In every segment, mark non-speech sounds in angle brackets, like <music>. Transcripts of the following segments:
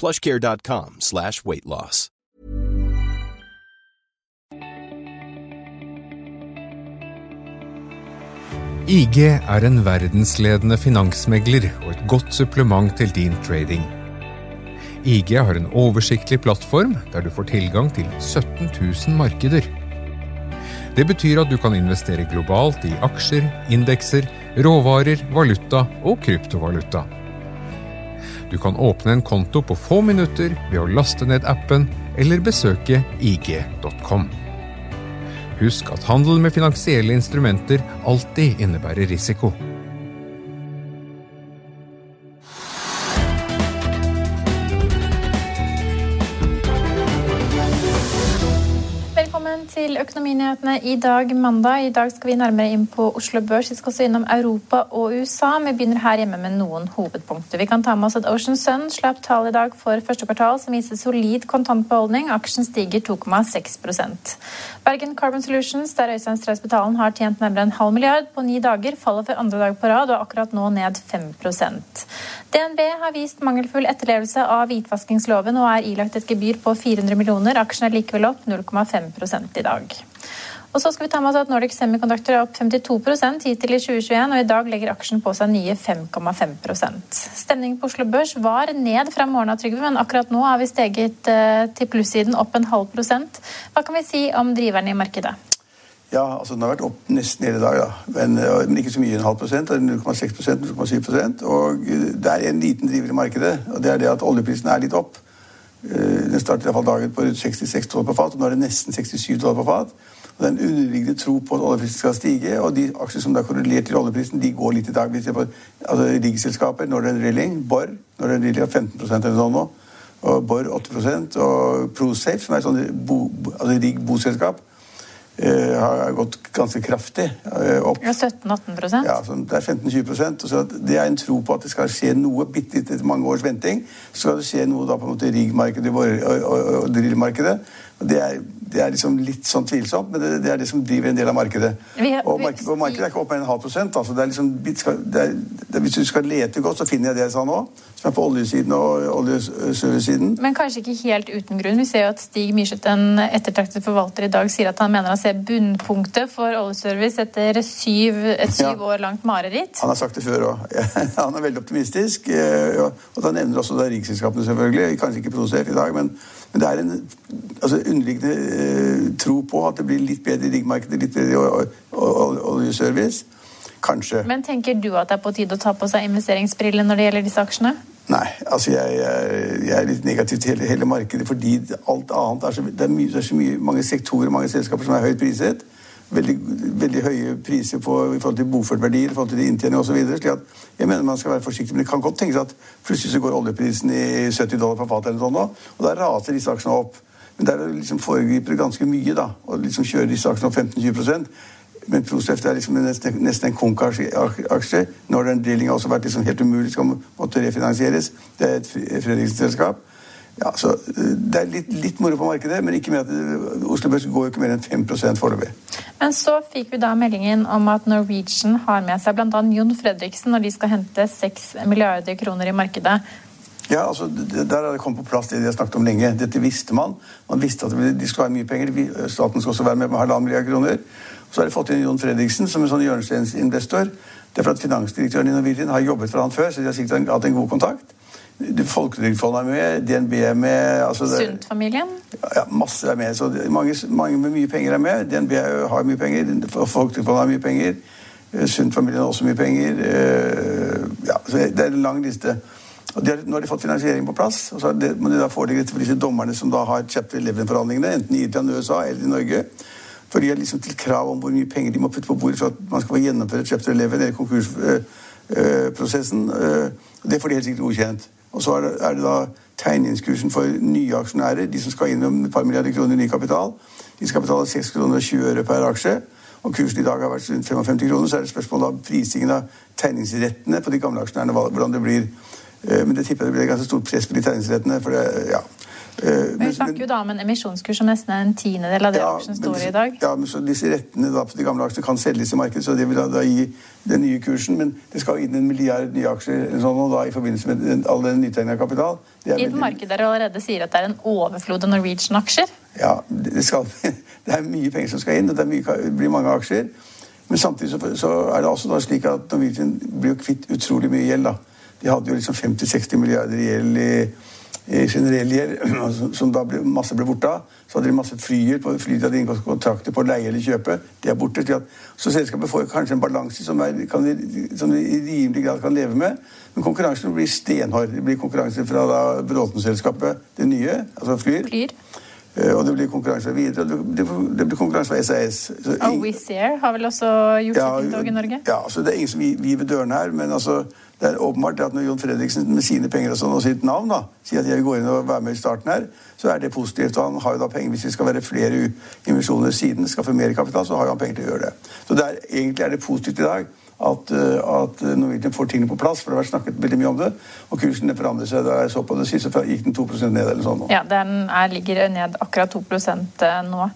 plushcare.com slash weight loss. IG er en verdensledende finansmegler og et godt supplement til din trading. IG har en oversiktlig plattform der du får tilgang til 17 000 markeder. Det betyr at du kan investere globalt i aksjer, indekser, råvarer, valuta og kryptovaluta. Du kan åpne en konto på få minutter ved å laste ned appen eller besøke ig.com. Husk at handel med finansielle instrumenter alltid innebærer risiko. Til Økonominyhetene i dag, mandag. I dag skal vi nærmere inn på Oslo Børs. Vi skal også innom Europa og USA. Vi begynner her hjemme med noen hovedpunkter. Vi kan ta med oss at Ocean Sun slapp tall i dag for første kvartal som viser solid kontantbeholdning. Aksjen stiger 2,6% Bergen Carbon Solutions, der Øystein Streisbetalen har tjent nærmere en halv milliard på ni dager, faller for andre dag på rad og er akkurat nå ned 5% DNB har vist mangelfull etterlevelse av hvitvaskingsloven og er ilagt et gebyr på 400 millioner. Aksjen er likevel opp 0,5 i dag. Og så skal vi ta med oss at Nordic Semiconductor er opp 52% hittil i 2021, og i dag legger aksjen på seg nye 5,5% Stemningen på Oslo Børs var ned fra morgenen av Trygve, men akkurat nå har vi steget eh, til plussiden opp en halv prosent. Hva kan vi si om driverne i markedet? Ja, altså Den har vært opp nesten hele dag, da. Men, eh, men ikke så mye. En halv prosent. 0,6% 0,7 Og det er en liten driver i markedet, og det er det at oljeprisen er litt opp. Eh, den startet iallfall dagen på rundt 66 dollar på fat, og nå er det nesten 67 dollar på fat. Og Det er en underliggende tro på at oljeprisen skal stige, og de aksjer som da korrelert til oljeprisen, de går litt i dag. Altså, riggselskaper, Northern Drilling, Borr Northern Drilling har 15% eller sånn nå, og Borr 8 og ProSafe, som er et sånt bo, altså, rigg-boselskap, Uh, har gått ganske kraftig uh, opp. Ja, 17-18% Ja, Det er 15-20% så Det er en tro på at det skal skje noe bitte etter mange års venting. Så skal det skje noe da på en måte i riggmarkedet og drillmarkedet. Det er, det er liksom litt sånn tvilsomt, men det, det, er det som driver en del av markedet. Har, og, markedet og markedet er ikke oppe med en halv prosent. Altså det er liksom, det er, det, hvis du skal lete godt, så finner jeg det jeg sa nå. Som er på oljesiden og oljeservice-siden. Men kanskje ikke helt uten grunn. Vi ser jo at Stig Myrseth, en ettertraktet forvalter, i dag sier at han mener han ser bunnpunktet for oljeservice etter syv, et syv ja. år langt mareritt. Han har sagt det før òg. <laughs> han er veldig optimistisk. Eh, og da nevner også da riksselskapene, selvfølgelig. Kanskje ikke Prosef i dag, men men det er en altså, underliggende eh, tro på at det blir litt bedre i riggmarkedet, litt bedre i oljeservice. Kanskje. Men tenker du at det er på tide å ta på seg investeringsbrillene når det gjelder disse aksjene? Nei, altså jeg, jeg er litt negativ til hele, hele markedet fordi alt annet er så, det er, mye, det er så mye, mange sektorer mange selskaper som er høyt priset veldig, veldig høye priser på, i forhold til boførtverdier, i forhold til inntjening osv. Jeg mener man skal være forsiktig, men det kan godt tenkes at plutselig så går oljeprisen i 70 dollar per fat, eller sånn, og da raser disse aksjene opp. Men der liksom foregriper det ganske mye, da, og liksom kjører disse aksjene opp 15-20% men Proseft er liksom nesten, nesten en konk-aksje. Når Drilling har også vært liksom helt umulig, skal måtte refinansieres. Det er et Fredriksen-selskap. Ja, så eh, Det er litt, litt, moro på markedet, men ikke at eh, Oslo Børs går ikke mer enn 5 foreløpig. Men så fikk vi da meldingen om at Norwegian har med seg bl.a. Jon Fredriksen når de skal hente 6 milliarder kroner i markedet. Ja, altså, Der har det kommet på plass det de har snakket om lenge. Dette visste man. Man visste at de skulle være mye penger. Staten skal også være med med halvannen milliard kroner. Så har de fått inn Jon Fredriksen som en sånn hjørnesteinsinvestor. Det er for at Finansdirektøren i Norwegian har jobbet for han før, så de har sikkert hatt en god kontakt. Folketrygdfondet er med, DNB er med altså Sundt-familien? Ja, masse er med. så mange, mange, med mye penger er med. DNB har mye penger, Folketrygdfondet har mye penger. Eh, Sundt-familien har også mye penger. Eh, ja, så Det er en lang liste. Og de har, Nå har de fått finansiering på plass. og så det, må de da forelegge for disse dommerne som da har chapter 11-forhandlingene, enten i Irland, USA eller i Norge. For de har liksom til krav om hvor mye penger de må putte på bordet for at man skal få gjennomføre chapter 11 eller konkursprosessen. Det får de helt sikkert godkjent. Og så er det, da tegningskursen for nye aksjonærer, de som skal inn med et par milliarder kroner i ny kapital. De skal betale 6 kroner og 20 øre per aksje. Og kursen i dag har vært rundt 55 kroner. Så er det spørsmål om prisingen av tegningsrettene på de gamle aksjonærene, hvordan det blir. Eh, men det tipper jeg det blir ganske stort press på de tegningsrettene. for det, ja, vi snakker jo da om en emisjonskurs som nesten er en tiendedel av det ja, aksjen står i i dag. Ja, men så Disse rettene da, på de gamle aksjene kan selges i markedet, så det vil da, da gi den nye kursen. Men det skal inn en milliard nye aksjer sånn, og da i forbindelse med den, all den nytegna kapital. I et marked der allerede sier at det er en overflod av Norwegian-aksjer? Ja, det, skal, <laughs> det, er mye penger som skal inn, og det, mye, det blir mange aksjer. Men samtidig så, så, er det også slik at Norwegian blir kvitt utrolig mye gjeld. da. De hadde jo liksom 50-60 milliarder i gjeld i generell gjeld, <clears throat> som da ble, masse ble borte av. Så hadde de masse flyer på fly de hadde inngått kontrakter på å leie eller kjøpe. Det er borte. Så selskapet får kanskje en balanse som, er, kan, som de i rimelig grad kan leve med. Men konkurransen blir stenhard. Det blir konkurranse fra Bråten-selskapet, det nye, altså Flyr. flyr. Og det blir konkurranse videre. Det, det blir konkurranse fra SAS. og Wizz Air har vel også gjort ja, sitt inntog i Norge? Ja, så det er ingen som gir ved dørene her. Men altså, det er åpenbart at når Jon Fredriksen med sine penger og, sånn, og sitt navn da, sier at jeg vil gå inn og være med i starten her, så er det positivt. og Han har jo da penger hvis det skal være flere invisjoner siden, skaffe mer kapital, så har han penger til å gjøre det. Så det er, egentlig er det positivt i dag at, eh, at Norwegian får tingene på plass. For det har vært snakket veldig mye om det. Og kursen forandrer seg. Da jeg så på det sist, så gikk den 2% ned eller sånn. Ja, den er, ligger ned akkurat 2 eh, nå.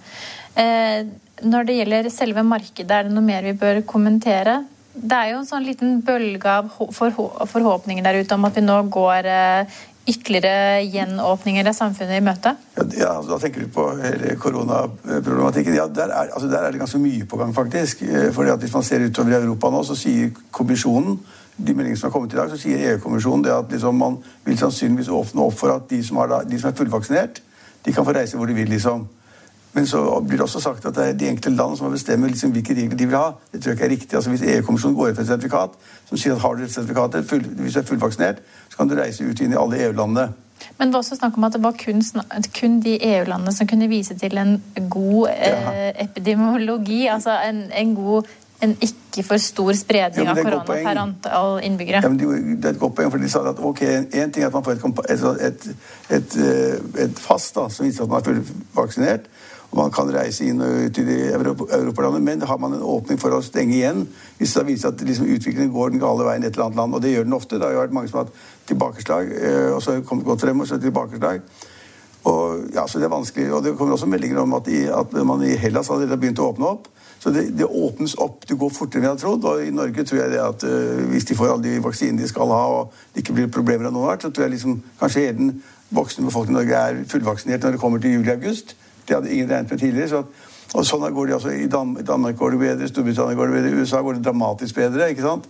Eh, når det gjelder selve markedet, er det noe mer vi bør kommentere? Det er jo en sånn liten bølge av forhåpninger der ute om at vi nå går eh, ytterligere gjenåpninger av samfunnet i møte? Ja, Da tenker du på hele koronaproblematikken. Ja, der er, altså, der er, det ganske mye på gang, faktisk. Eh, fordi at Hvis man ser utover i Europa nå, så sier kommisjonen de meldingene som har kommet i dag, så sier EU-kommisjonen at liksom, man vil sannsynligvis åpne opp for at de som, da, de som er fullvaksinert, de kan få reise hvor de vil. liksom. Men så blir det også sagt at det er de enkelte land som har bestemt liksom hvilke regler de vil ha. Det tror jeg ikke er riktig. Altså Hvis EU-kommisjonen går ut for et sertifikat som sier at har du et sertifikat full, hvis du er fullvaksinert, så kan du reise ut inn i alle EU-landene. Men det var også snakk om at det var kun, kun de EU-landene som kunne vise til en god eh, epidemiologi, altså en, en god en ikke for stor spredning ja, av korona per antall innbyggere. Ja, det er et godt poeng, for de sa at ok, en ting er at man får et, et, et, et eh, fast da, som viser at man er fullvaksinert, man kan reise inn og ut i Europalandet, men har man en åpning for å stenge igjen hvis det viser at liksom, utviklingen går den gale veien i et eller annet land. Og det gjør den ofte. Det har jo vært mange som har hatt tilbakeslag, eh, og så kommet godt frem, og så tilbakeslag. Og, ja, så det er vanskelig. Og det kommer også meldinger om at, i, at man i Hellas allerede har begynt å åpne opp. Så det, det, åpnes opp. Det går fortere enn jeg hadde trodd. Og i Norge tror jeg det at uh, hvis de får alle de vaksinene de skal ha, og det ikke blir problemer av noen art, så tror jeg liksom kanskje hele den voksne befolkningen i Norge er fullvaksinert når det kommer til juli-august. Det hadde ingen regnet med tidligere. så og sånn går det altså. I Danmark går det bedre, Storbritannia går det bedre, i USA går det dramatisk bedre. ikke sant?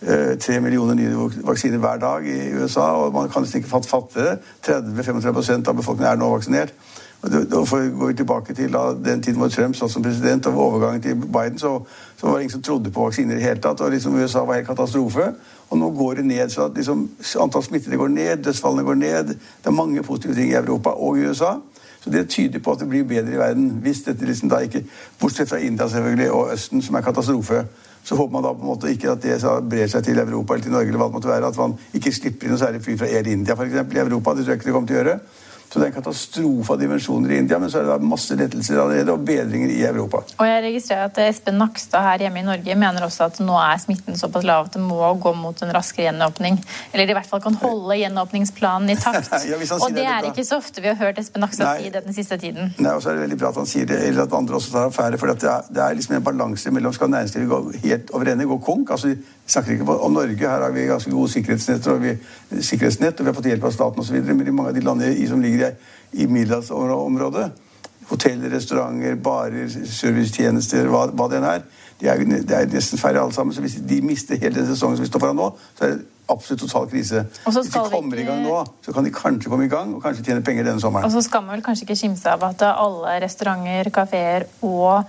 Eh, tre millioner nye vaksiner hver dag i USA, og man kan nesten ikke fatte det. 30-35 av befolkningen er nå vaksinert. Da går vi tilbake til den tiden hvor Trump satt som president, og overgangen til Biden, så, så, var det ingen som trodde på vaksiner i det hele tatt. og liksom USA var helt katastrofe. Og nå går det ned, så at liksom, antall smittede går ned, dødsfallene går ned. Det er mange positive ting i Europa og i USA. Så det tyder på at det blir bedre i verden. Hvis dette liksom da ikke, Bortsett fra India selvfølgelig, og Østen, som er katastrofe. Så håper man da på en måte ikke at det brer seg til Europa eller til Norge. eller hva det måtte være, At man ikke slipper inn noe særlig fly fra Air India for eksempel, i Europa. Det tror jeg ikke det kommer til å gjøre. Så det er en katastrofe av dimensjoner i India, men så er det masse lettelser allerede og bedringer i Europa. Og jeg registrerer at Espen Nakstad her hjemme i Norge mener også at nå er smitten såpass lav at det må gå mot en raskere gjenåpning. Eller i hvert fall kan holde gjenåpningsplanen i takt. <laughs> ja, og det er ikke så ofte vi har hørt Espen Nakstad si det den siste tiden. Nei, og så er det veldig bra at han sier det, eller at andre også tar affære. For det er, det er liksom en balanse mellom skal næringslivet gå helt over ende, gå konk. altså vi snakker ikke om Norge. Her har vi ganske gode sikkerhetsnett, og vi, sikkerhetsnett, og vi har fått hjelp av staten osv. Men i mange av de landene som ligger i, i middelhavsområdet hoteller, restauranter, barer, servicetjenester, hva, hva det enn er. De er, det er nesten færre alle sammen. Så hvis de mister hele den sesongen som vi står foran nå, så er det absolutt total krise. Hvis de kommer ikke... i gang nå, så kan de kanskje komme i gang og kanskje tjene penger denne sommeren. Og så skal man vel kanskje ikke kimse av at alle restauranter, kafeer og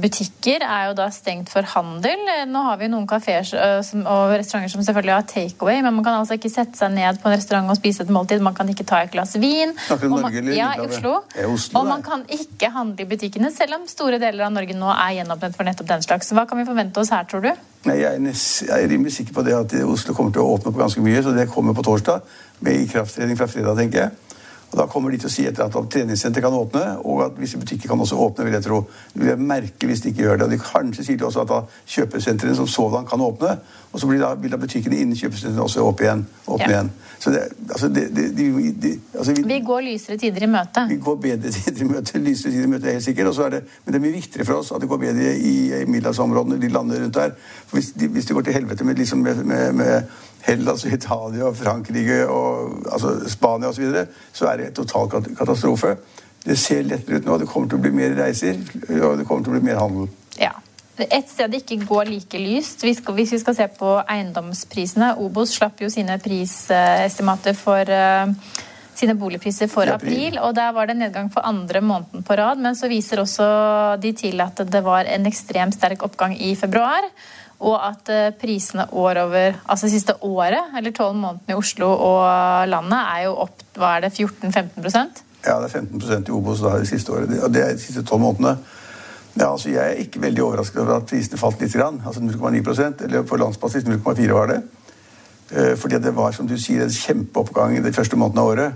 Butikker er jo da stengt for handel. Nå har vi noen kafeer og restauranter som selvfølgelig har takeaway, men man kan altså ikke sette seg ned på en restaurant og spise et måltid. Man kan ikke ta et glass vin. Du Norge ja, i Oslo. Oslo og man kan ikke handle i butikkene, selv om store deler av Norge nå er gjenåpnet for nettopp den slags. Hva kan vi forvente oss her, tror du? Nei, jeg, er er rimelig sikker på det at Oslo kommer til å åpne opp ganske mye, så det kommer på torsdag. Med ikrafttredning fra fredag, tenker jeg. Og Da kommer de til å si etter at treningssenter kan åpne, og at visse butikker kan også åpne. vil jeg tro. Det vil jeg merke hvis de ikke gjør det. Og de kanskje sier de også at da kjøpesentrene som sådan kan åpne, og så blir da, vil da butikkene innen kjøpesentrene også åpne igjen, åpne ja. igjen. Så det, altså det, det, de, de, altså vi, vi, går lysere tider i møte. Vi går bedre <laughs> tider i møte, lysere tider i møte, helt sikkert. Og så er det, men det er mye viktigere for oss at det går bedre i, i middelhavsområdene, de landene rundt der. For hvis, hvis det går til helvete med, liksom med, med, med Hellas, Italia, Frankrike, og, altså Spania osv., så, videre, så er det total katastrofe. Det ser lettere ut nå. Det kommer til å bli mer reiser, og det kommer til å bli mer handel. Ja. Et sted det ikke går like lyst, hvis vi skal se på eiendomsprisene Obos slapp jo sine prisestimater for uh, sine boligpriser for april, og der var det nedgang for andre måneden på rad. Men så viser også de til at det var en ekstremt sterk oppgang i februar. Og at eh, prisene år over, altså siste året, eller tolv månedene i Oslo og landet, er jo opp hva er det, 14-15% Ja, det er 15% i Obos da, det siste året. Og det er de siste tolv månedene. Ja, altså Jeg er ikke veldig overrasket over at prisene falt litt. Grann, altså 0,9% eller på landsbasis 0,4 var det. Eh, fordi det var som du sier, en kjempeoppgang i de første månedene av året.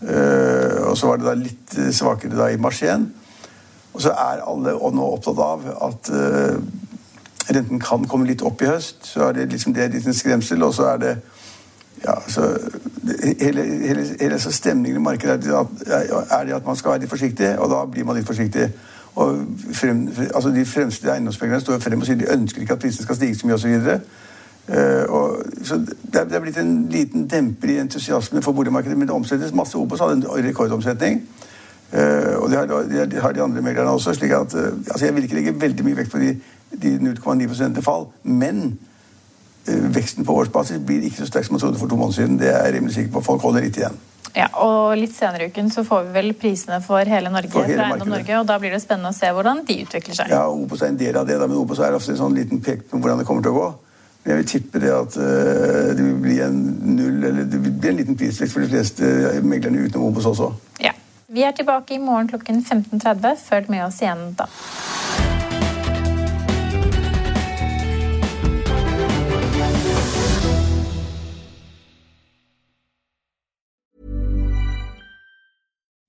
Eh, og så var det da litt svakere da i mars igjen. Og så er alle nå opptatt av at renten kan komme litt opp i høst. Så er det liksom det litt en skremsel, og så er det ja, så Hele, hele, hele stemningen i markedet er, er det at man skal være litt forsiktig, og da blir man litt forsiktig. Og frem, altså De fremste eiendomsmeglerne står frem og sier de ønsker ikke at prisene skal stige så mye osv. Uh, og, så det det er, blitt en liten demper i entusiasmen for boligmarkedet. Men det omsettes masse. Obos hadde en rekordomsetning. Uh, og det har de, har de andre meglerne også. slik at uh, altså Jeg vil ikke legge veldig mye vekt på de de 0,9% fall. Men øh, veksten på årsbasis blir ikke så sterk som man trodde for to måneder siden. Det er jeg rimelig sikker på. Folk holder litt igjen. Ja, og Litt senere i uken så får vi vel prisene for hele Norge for hele fra Eiendom Norge. og Da blir det spennende å se hvordan de utvikler seg. Ja, Obos er en del av det, da, men Obos er ofte en sånn liten pek på hvordan det kommer til å gå. Men jeg vil tippe det at det vil bli en null, eller det vil bli en liten prisvekst for de fleste meglerne utenom Obos også. Ja. Vi er tilbake i morgen klokken 15.30. Følg med oss igjen da.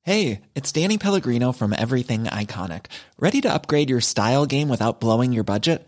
Hey, it's Danny Pellegrino from Everything Iconic. Ready to upgrade your style game without blowing your budget?